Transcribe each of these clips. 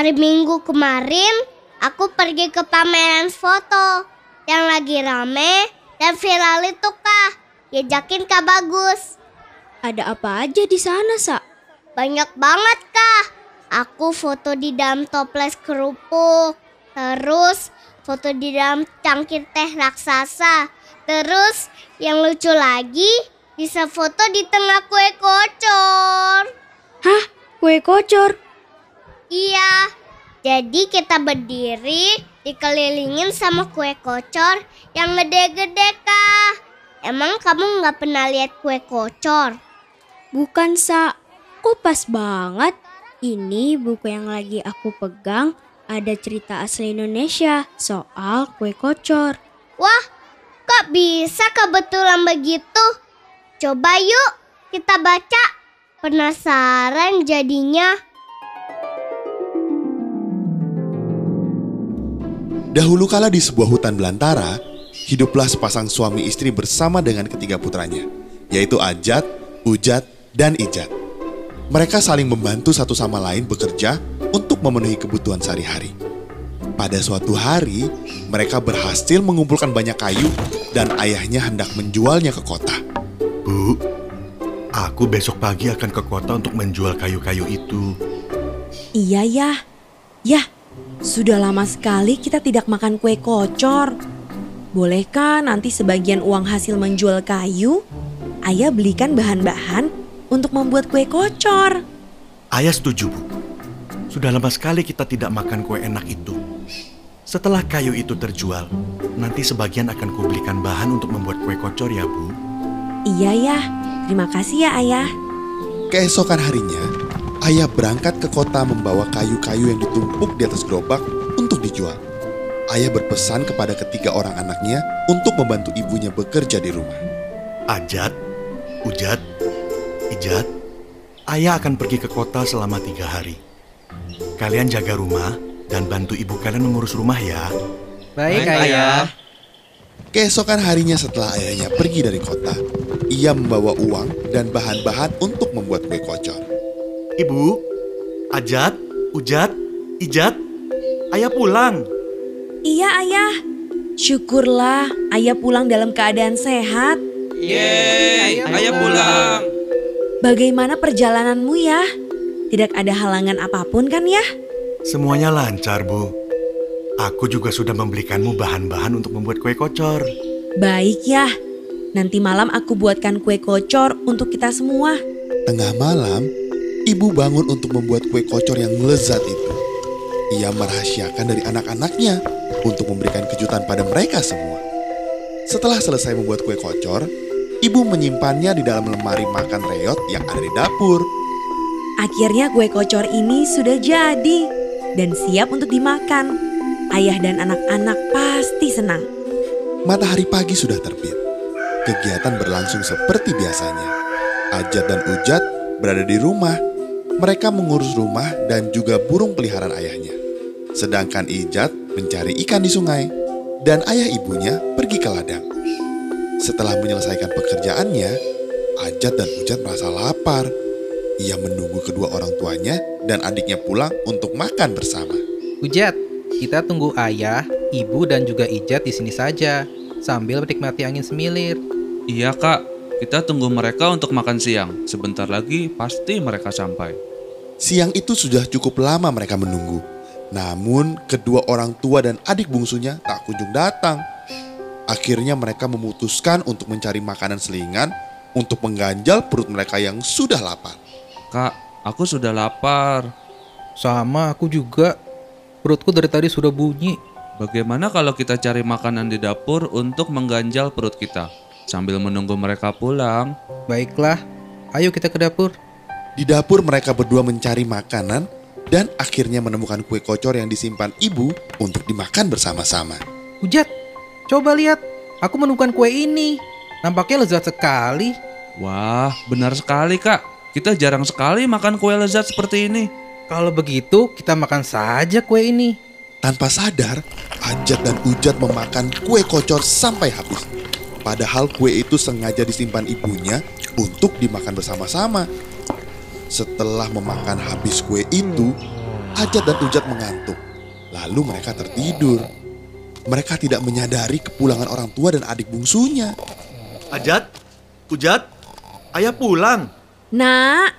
Hari Minggu kemarin aku pergi ke pameran foto yang lagi rame dan viral itu kah. Yajakin kak bagus. Ada apa aja di sana, Sa? Banyak banget kah. Aku foto di dalam toples kerupuk. Terus foto di dalam cangkir teh raksasa. Terus yang lucu lagi bisa foto di tengah kue kocor. Hah? Kue kocor? Iya, jadi kita berdiri dikelilingin sama kue kocor yang gede-gede kah? Emang kamu nggak pernah lihat kue kocor? Bukan, Sa. Kok pas banget? Ini buku yang lagi aku pegang ada cerita asli Indonesia soal kue kocor. Wah, kok bisa kebetulan begitu? Coba yuk kita baca. Penasaran jadinya. Dahulu kala di sebuah hutan belantara, hiduplah sepasang suami istri bersama dengan ketiga putranya, yaitu Ajat, Ujat, dan Ijat. Mereka saling membantu satu sama lain bekerja untuk memenuhi kebutuhan sehari-hari. Pada suatu hari, mereka berhasil mengumpulkan banyak kayu dan ayahnya hendak menjualnya ke kota. Bu, aku besok pagi akan ke kota untuk menjual kayu-kayu itu. Iya ya. Ya, sudah lama sekali kita tidak makan kue kocor. Bolehkah nanti sebagian uang hasil menjual kayu, ayah belikan bahan-bahan untuk membuat kue kocor? Ayah setuju, Bu. Sudah lama sekali kita tidak makan kue enak itu. Setelah kayu itu terjual, nanti sebagian akan kubelikan bahan untuk membuat kue kocor ya, Bu. Iya ya, terima kasih ya ayah. Keesokan harinya, ayah berangkat ke kota membawa kayu-kayu yang ditumpuk di atas gerobak untuk dijual. Ayah berpesan kepada ketiga orang anaknya untuk membantu ibunya bekerja di rumah. Ajat, Ujat, Ijat, ayah akan pergi ke kota selama tiga hari. Kalian jaga rumah dan bantu ibu kalian mengurus rumah ya. Baik, ayah. Keesokan harinya setelah ayahnya pergi dari kota, ia membawa uang dan bahan-bahan untuk membuat kue kocor. Ibu, Ajat, Ujat, Ijat, ayah pulang. Iya ayah. Syukurlah ayah pulang dalam keadaan sehat. Yeay, ayah pulang. Bagaimana perjalananmu ya? Tidak ada halangan apa pun kan ya? Semuanya lancar, Bu. Aku juga sudah membelikanmu bahan-bahan untuk membuat kue kocor. Baik ya. Nanti malam aku buatkan kue kocor untuk kita semua. Tengah malam, ibu bangun untuk membuat kue kocor yang lezat itu. Ia merahasiakan dari anak-anaknya untuk memberikan kejutan pada mereka semua. Setelah selesai membuat kue kocor, ibu menyimpannya di dalam lemari makan reot yang ada di dapur. Akhirnya kue kocor ini sudah jadi dan siap untuk dimakan. Ayah dan anak-anak pasti senang. Matahari pagi sudah terbit. Kegiatan berlangsung seperti biasanya. Ajat dan Ujat berada di rumah. Mereka mengurus rumah dan juga burung peliharaan ayahnya. Sedangkan Ijat mencari ikan di sungai dan ayah ibunya pergi ke ladang. Setelah menyelesaikan pekerjaannya, Ajat dan Ujat merasa lapar. Ia menunggu kedua orang tuanya dan adiknya pulang untuk makan bersama. Ujat, kita tunggu ayah, ibu, dan juga Ijat di sini saja sambil menikmati angin semilir. Iya kak, kita tunggu mereka untuk makan siang. Sebentar lagi pasti mereka sampai. Siang itu sudah cukup lama mereka menunggu. Namun kedua orang tua dan adik bungsunya tak kunjung datang. Akhirnya mereka memutuskan untuk mencari makanan selingan untuk mengganjal perut mereka yang sudah lapar. Kak, aku sudah lapar. Sama aku juga. Perutku dari tadi sudah bunyi. Bagaimana kalau kita cari makanan di dapur untuk mengganjal perut kita sambil menunggu mereka pulang? Baiklah, ayo kita ke dapur. Di dapur mereka berdua mencari makanan dan akhirnya menemukan kue kocor yang disimpan ibu untuk dimakan bersama-sama. Ujat, coba lihat. Aku menemukan kue ini. Nampaknya lezat sekali. Wah, benar sekali kak. Kita jarang sekali makan kue lezat seperti ini. Kalau begitu, kita makan saja kue ini. Tanpa sadar, Ajat dan Ujat memakan kue kocor sampai habis. Padahal kue itu sengaja disimpan ibunya untuk dimakan bersama-sama. Setelah memakan habis kue itu, Ajat dan Ujat mengantuk. Lalu mereka tertidur. Mereka tidak menyadari kepulangan orang tua dan adik bungsunya. Ajat, Ujat, ayah pulang. Nak,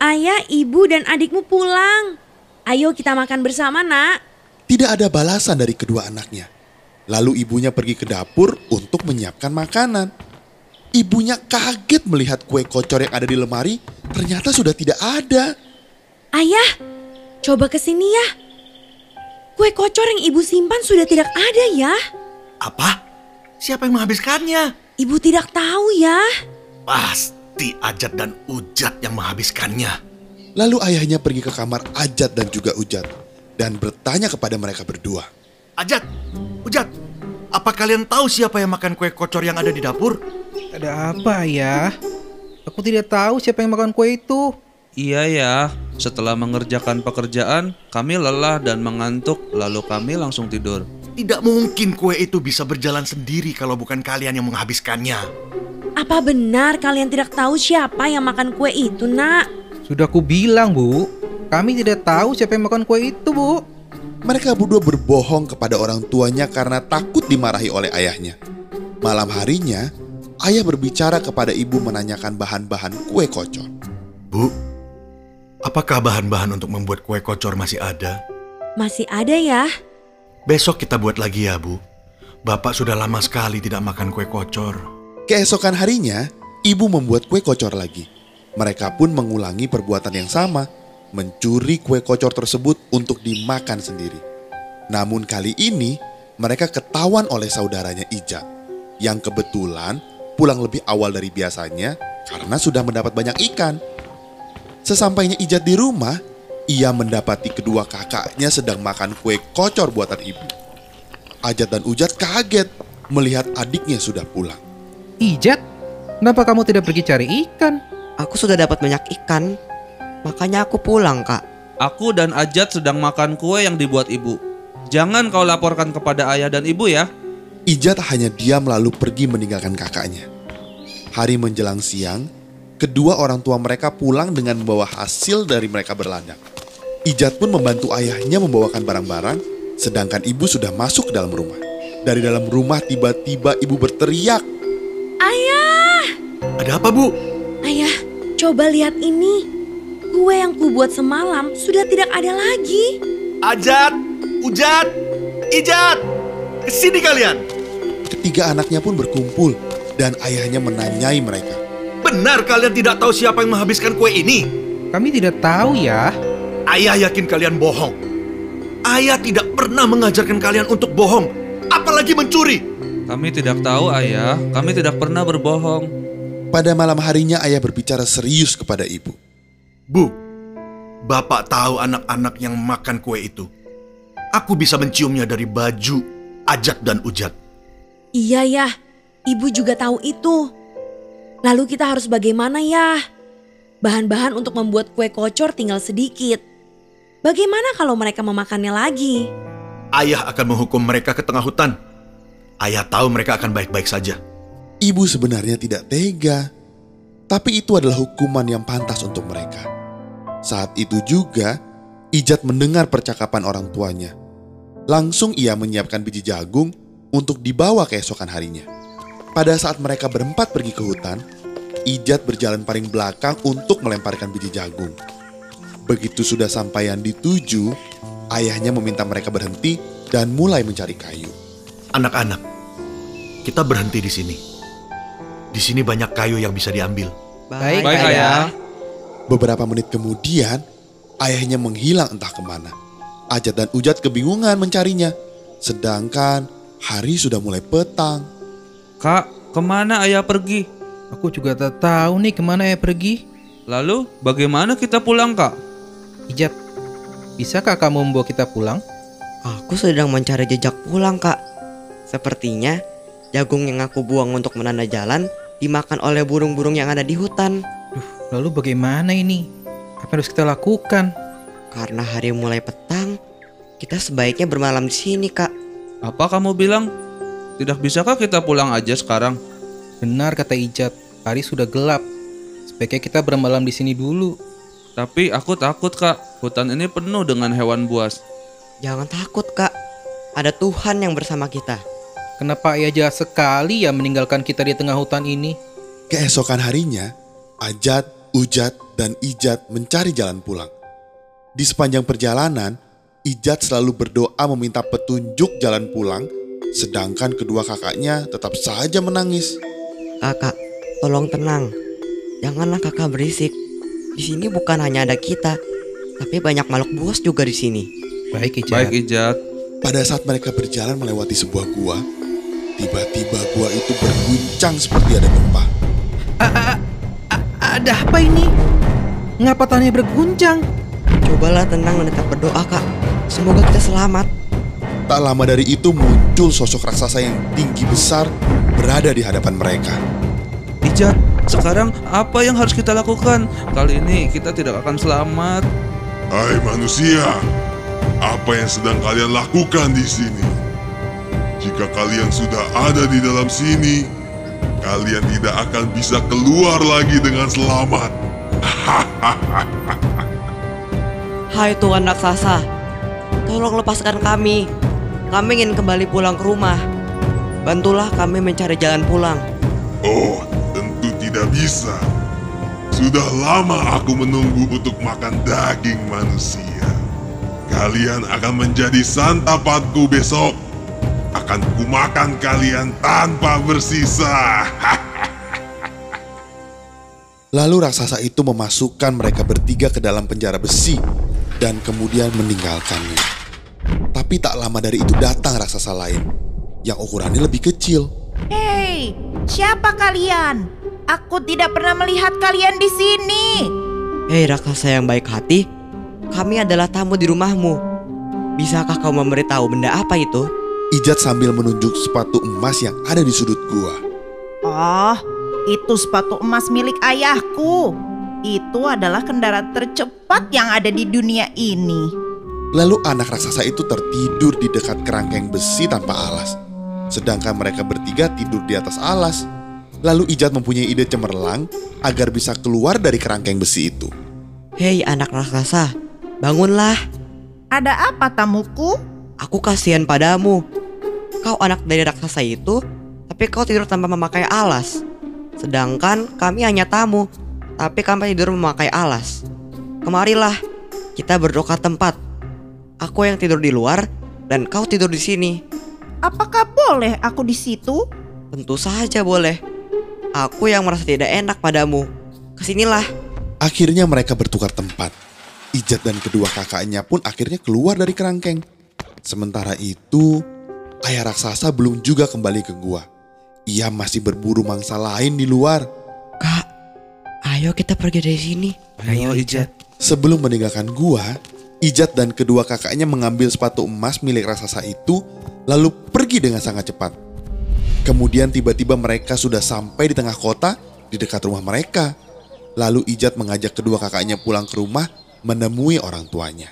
ayah, ibu, dan adikmu pulang. Ayo kita makan bersama, nak. Tidak ada balasan dari kedua anaknya. Lalu ibunya pergi ke dapur untuk menyiapkan makanan. Ibunya kaget melihat kue kocor yang ada di lemari ternyata sudah tidak ada. Ayah, coba ke sini ya. Kue kocor yang ibu simpan sudah tidak ada ya. Apa? Siapa yang menghabiskannya? Ibu tidak tahu ya. Pasti Ajat dan Ujat yang menghabiskannya. Lalu ayahnya pergi ke kamar Ajat dan juga Ujat dan bertanya kepada mereka berdua. Ajat, Ujat, apa kalian tahu siapa yang makan kue kocor yang ada di dapur? Ada apa ya? Aku tidak tahu siapa yang makan kue itu. Iya ya, setelah mengerjakan pekerjaan, kami lelah dan mengantuk, lalu kami langsung tidur. Tidak mungkin kue itu bisa berjalan sendiri kalau bukan kalian yang menghabiskannya. Apa benar kalian tidak tahu siapa yang makan kue itu, nak? Sudah aku bilang, Bu. Kami tidak tahu siapa yang makan kue itu, Bu. Mereka berdua berbohong kepada orang tuanya karena takut dimarahi oleh ayahnya. Malam harinya, ayah berbicara kepada ibu menanyakan bahan-bahan kue kocor. Bu, apakah bahan-bahan untuk membuat kue kocor masih ada? Masih ada ya? Besok kita buat lagi ya, Bu. Bapak sudah lama sekali tidak makan kue kocor. Keesokan harinya, ibu membuat kue kocor lagi. Mereka pun mengulangi perbuatan yang sama, mencuri kue kocor tersebut untuk dimakan sendiri. Namun kali ini, mereka ketahuan oleh saudaranya Ijat, yang kebetulan pulang lebih awal dari biasanya karena sudah mendapat banyak ikan. Sesampainya Ijat di rumah, ia mendapati kedua kakaknya sedang makan kue kocor buatan ibu. Ajat dan Ujat kaget melihat adiknya sudah pulang. Ijat, kenapa kamu tidak pergi cari ikan? Aku sudah dapat banyak ikan, makanya aku pulang, Kak. Aku dan Ajat sedang makan kue yang dibuat ibu. Jangan kau laporkan kepada ayah dan ibu ya. Ijat hanya diam lalu pergi meninggalkan kakaknya. Hari menjelang siang, kedua orang tua mereka pulang dengan membawa hasil dari mereka berladang. Ijat pun membantu ayahnya membawakan barang-barang, sedangkan ibu sudah masuk ke dalam rumah. Dari dalam rumah tiba-tiba ibu berteriak. Ayah! Ada apa, Bu? Ayah, coba lihat ini. Kue yang kubuat semalam sudah tidak ada lagi. Ajat, Ujat, Ijat, ke sini kalian. Ketiga anaknya pun berkumpul dan ayahnya menanyai mereka. Benar kalian tidak tahu siapa yang menghabiskan kue ini? Kami tidak tahu ya. Ayah yakin kalian bohong. Ayah tidak pernah mengajarkan kalian untuk bohong, apalagi mencuri. Kami tidak tahu ayah, kami tidak pernah berbohong. Pada malam harinya ayah berbicara serius kepada ibu. Bu, Bapak tahu anak-anak yang makan kue itu. Aku bisa menciumnya dari baju Ajat dan Ujat. Iya ya, ibu juga tahu itu. Lalu kita harus bagaimana ya? Bahan-bahan untuk membuat kue kocor tinggal sedikit. Bagaimana kalau mereka memakannya lagi? Ayah akan menghukum mereka ke tengah hutan. Ayah tahu mereka akan baik-baik saja. Ibu sebenarnya tidak tega, tapi itu adalah hukuman yang pantas untuk mereka. Saat itu juga, Ijat mendengar percakapan orang tuanya. Langsung ia menyiapkan biji jagung untuk dibawa keesokan harinya. Pada saat mereka berempat pergi ke hutan, Ijat berjalan paling belakang untuk melemparkan biji jagung. Begitu sudah sampaian di tujuh, ayahnya meminta mereka berhenti dan mulai mencari kayu. Anak-anak, kita berhenti di sini. Di sini banyak kayu yang bisa diambil. Baik, Baik ayah. Beberapa menit kemudian, ayahnya menghilang entah ke mana. Ajat dan Ujat kebingungan mencarinya. Sedangkan hari sudah mulai petang. Kak, ke mana ayah pergi? Aku juga tak tahu nih ke mana ya pergi. Lalu, bagaimana kita pulang kak? Ijat, bisakah kamu membawa kita pulang? Aku sedang mencari jejak pulang, Kak. Sepertinya jagung yang aku buang untuk menanda jalan dimakan oleh burung-burung yang ada di hutan. Lalu bagaimana ini? Apa yang harus kita lakukan? Karena hari mulai petang, kita sebaiknya bermalam di sini, Kak. Apa kamu bilang? Tidak bisakah kita pulang aja sekarang? Benar kata Ijat, hari sudah gelap. Sebaiknya kita bermalam di sini dulu. Tapi aku takut kak, hutan ini penuh dengan hewan buas. Jangan takut kak, ada Tuhan yang bersama kita. Kenapa ayah jahat sekali ya meninggalkan kita di tengah hutan ini? Keesokan harinya, Ajat, Ujat, dan Ijat mencari jalan pulang. Di sepanjang perjalanan, Ijat selalu berdoa meminta petunjuk jalan pulang, sedangkan kedua kakaknya tetap saja menangis. Kakak, tolong tenang. Janganlah kakak berisik. Di sini bukan hanya ada kita, tapi banyak makhluk buas juga di sini. Baik Ijat. Baik Ijat, Pada saat mereka berjalan melewati sebuah gua, tiba-tiba gua itu berguncang seperti ada gempa. Ada apa ini? Ngapa tanahnya berguncang? Cobalah tenang dan tetap berdoa kak. Semoga kita selamat. Tak lama dari itu muncul sosok raksasa yang tinggi besar berada di hadapan mereka. Ijat, sekarang apa yang harus kita lakukan? Kali ini kita tidak akan selamat. Hai manusia, apa yang sedang kalian lakukan di sini? Jika kalian sudah ada di dalam sini, kalian tidak akan bisa keluar lagi dengan selamat. Hai Tuhan raksasa, tolong lepaskan kami. Kami ingin kembali pulang ke rumah. Bantulah kami mencari jalan pulang. Oh, tentu tidak bisa. Sudah lama aku menunggu untuk makan daging manusia. Kalian akan menjadi santapanku besok. Akan kumakan kalian tanpa bersisa. Lalu raksasa itu memasukkan mereka bertiga ke dalam penjara besi dan kemudian meninggalkannya. Tapi tak lama dari itu datang raksasa lain yang ukurannya lebih kecil. Hei, siapa kalian? Aku tidak pernah melihat kalian di sini. Hei raksasa yang baik hati, kami adalah tamu di rumahmu. Bisakah kau memberitahu benda apa itu? Ijat sambil menunjuk sepatu emas yang ada di sudut gua. Oh, itu sepatu emas milik ayahku. Itu adalah kendaraan tercepat yang ada di dunia ini. Lalu anak raksasa itu tertidur di dekat kerangkeng besi tanpa alas. Sedangkan mereka bertiga tidur di atas alas. Lalu Ijat mempunyai ide cemerlang agar bisa keluar dari kerangkeng besi itu. Hei anak raksasa, bangunlah. Ada apa tamuku? Aku kasihan padamu. Kau anak dari raksasa itu, tapi kau tidur tanpa memakai alas. Sedangkan kami hanya tamu, tapi kami tidur memakai alas. Kemarilah, kita berdoa tempat. Aku yang tidur di luar dan kau tidur di sini. Apakah boleh aku di situ? Tentu saja boleh. Aku yang merasa tidak enak padamu. Ke sinilah. Akhirnya mereka bertukar tempat. Ijat dan kedua kakaknya pun akhirnya keluar dari kerangkeng. Sementara itu, ayah raksasa belum juga kembali ke gua. Ia masih berburu mangsa lain di luar. Kak, ayo kita pergi dari sini. Ayo Ijat. Sebelum meninggalkan gua, Ijat dan kedua kakaknya mengambil sepatu emas milik raksasa itu, lalu pergi dengan sangat cepat. Kemudian tiba-tiba mereka sudah sampai di tengah kota di dekat rumah mereka. Lalu Ijat mengajak kedua kakaknya pulang ke rumah menemui orang tuanya.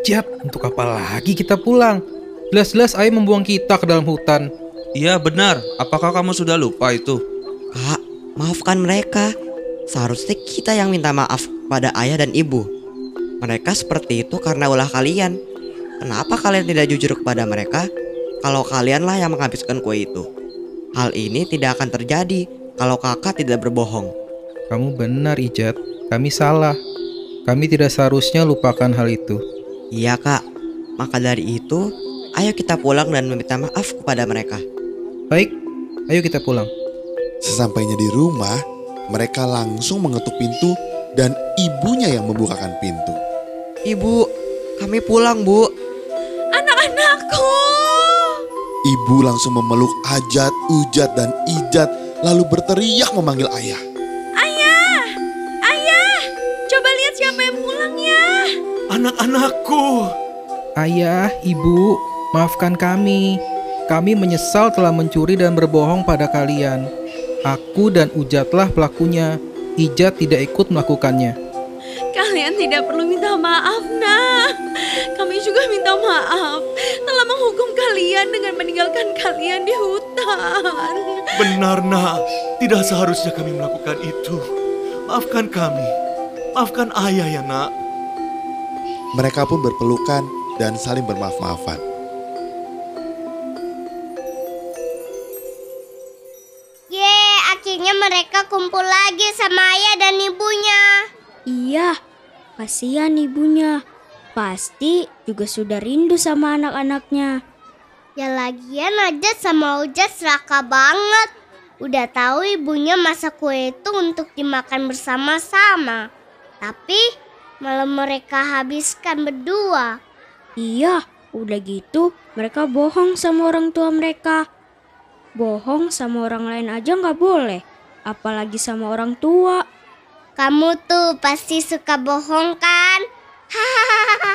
Ijat, untuk apa lagi kita pulang? Jelas-jelas ayah membuang kita ke dalam hutan. Iya benar, apakah kamu sudah lupa itu? Kak, maafkan mereka. Seharusnya kita yang minta maaf pada ayah dan ibu. Mereka seperti itu karena ulah kalian. Kenapa kalian tidak jujur kepada mereka kalau kalianlah yang menghabiskan kue itu? Hal ini tidak akan terjadi kalau kakak tidak berbohong. Kamu benar Ijat, kami salah. Kami tidak seharusnya lupakan hal itu. Iya kak, maka dari itu ayo kita pulang dan meminta maaf kepada mereka. Baik, ayo kita pulang. Sesampainya di rumah, mereka langsung mengetuk pintu dan ibunya yang membukakan pintu. Ibu, kami pulang bu. Anak-anakku. Ibu langsung memeluk Ajat, Ujat, dan Ijat lalu berteriak memanggil ayah. Ayah, ayah, coba lihat siapa yang pulang ya. Anak-anakku, Ayah, ibu, maafkan kami. Kami menyesal telah mencuri dan berbohong pada kalian. Aku dan Ujatlah pelakunya. Ijat tidak ikut melakukannya. Kalian tidak perlu minta maaf, nah. Kami juga minta maaf telah menghukum kalian dengan meninggalkan kalian di hutan. benar nak, tidak seharusnya kami melakukan itu. Maafkan kami. Maafkan ayah ya nak. Mereka pun berpelukan dan saling bermaaf-maafan. Sama ayah dan ibunya. Iya, kasihan ibunya. Pasti juga sudah rindu sama anak-anaknya. Ya lagian aja sama Ujat seraka banget. Udah tahu ibunya masak kue itu untuk dimakan bersama-sama. Tapi malah mereka habiskan berdua. Iya, udah gitu mereka bohong sama orang tua mereka. Bohong sama orang lain aja nggak boleh, apalagi sama orang tua. Kamu tuh pasti suka bohong kan? Hahaha.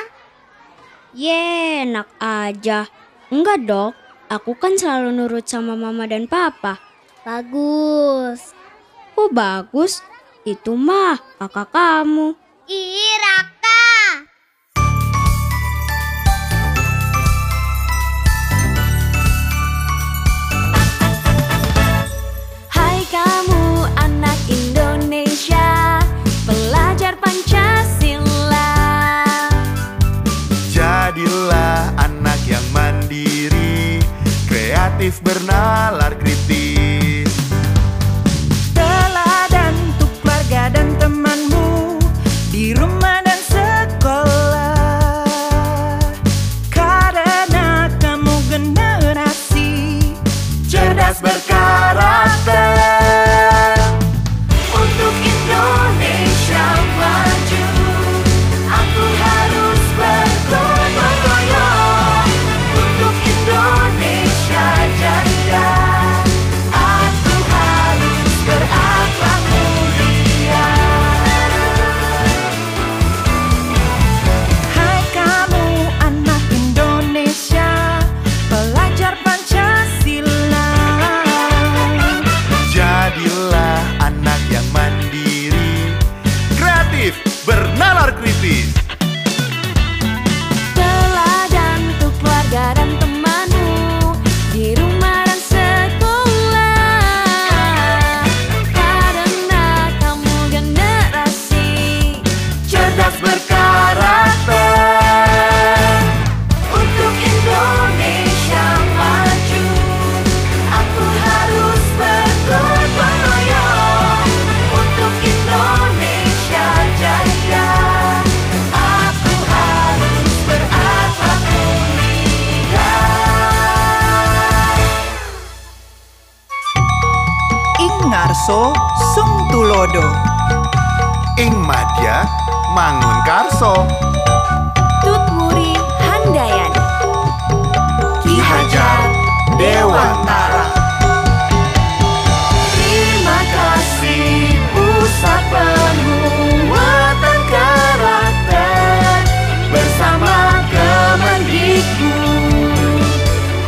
Ye, enak aja. Enggak dok, aku kan selalu nurut sama mama dan papa. Bagus. Oh bagus, itu mah kakak kamu. Ih, bernalar Karso sung tulodo. Ing madya mangun karso. Tut handayan. Ki Hajar Dewantara. Terima kasih pusat penguatan karakter. Bersama Kemendikbud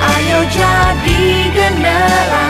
Ayo jadi generasi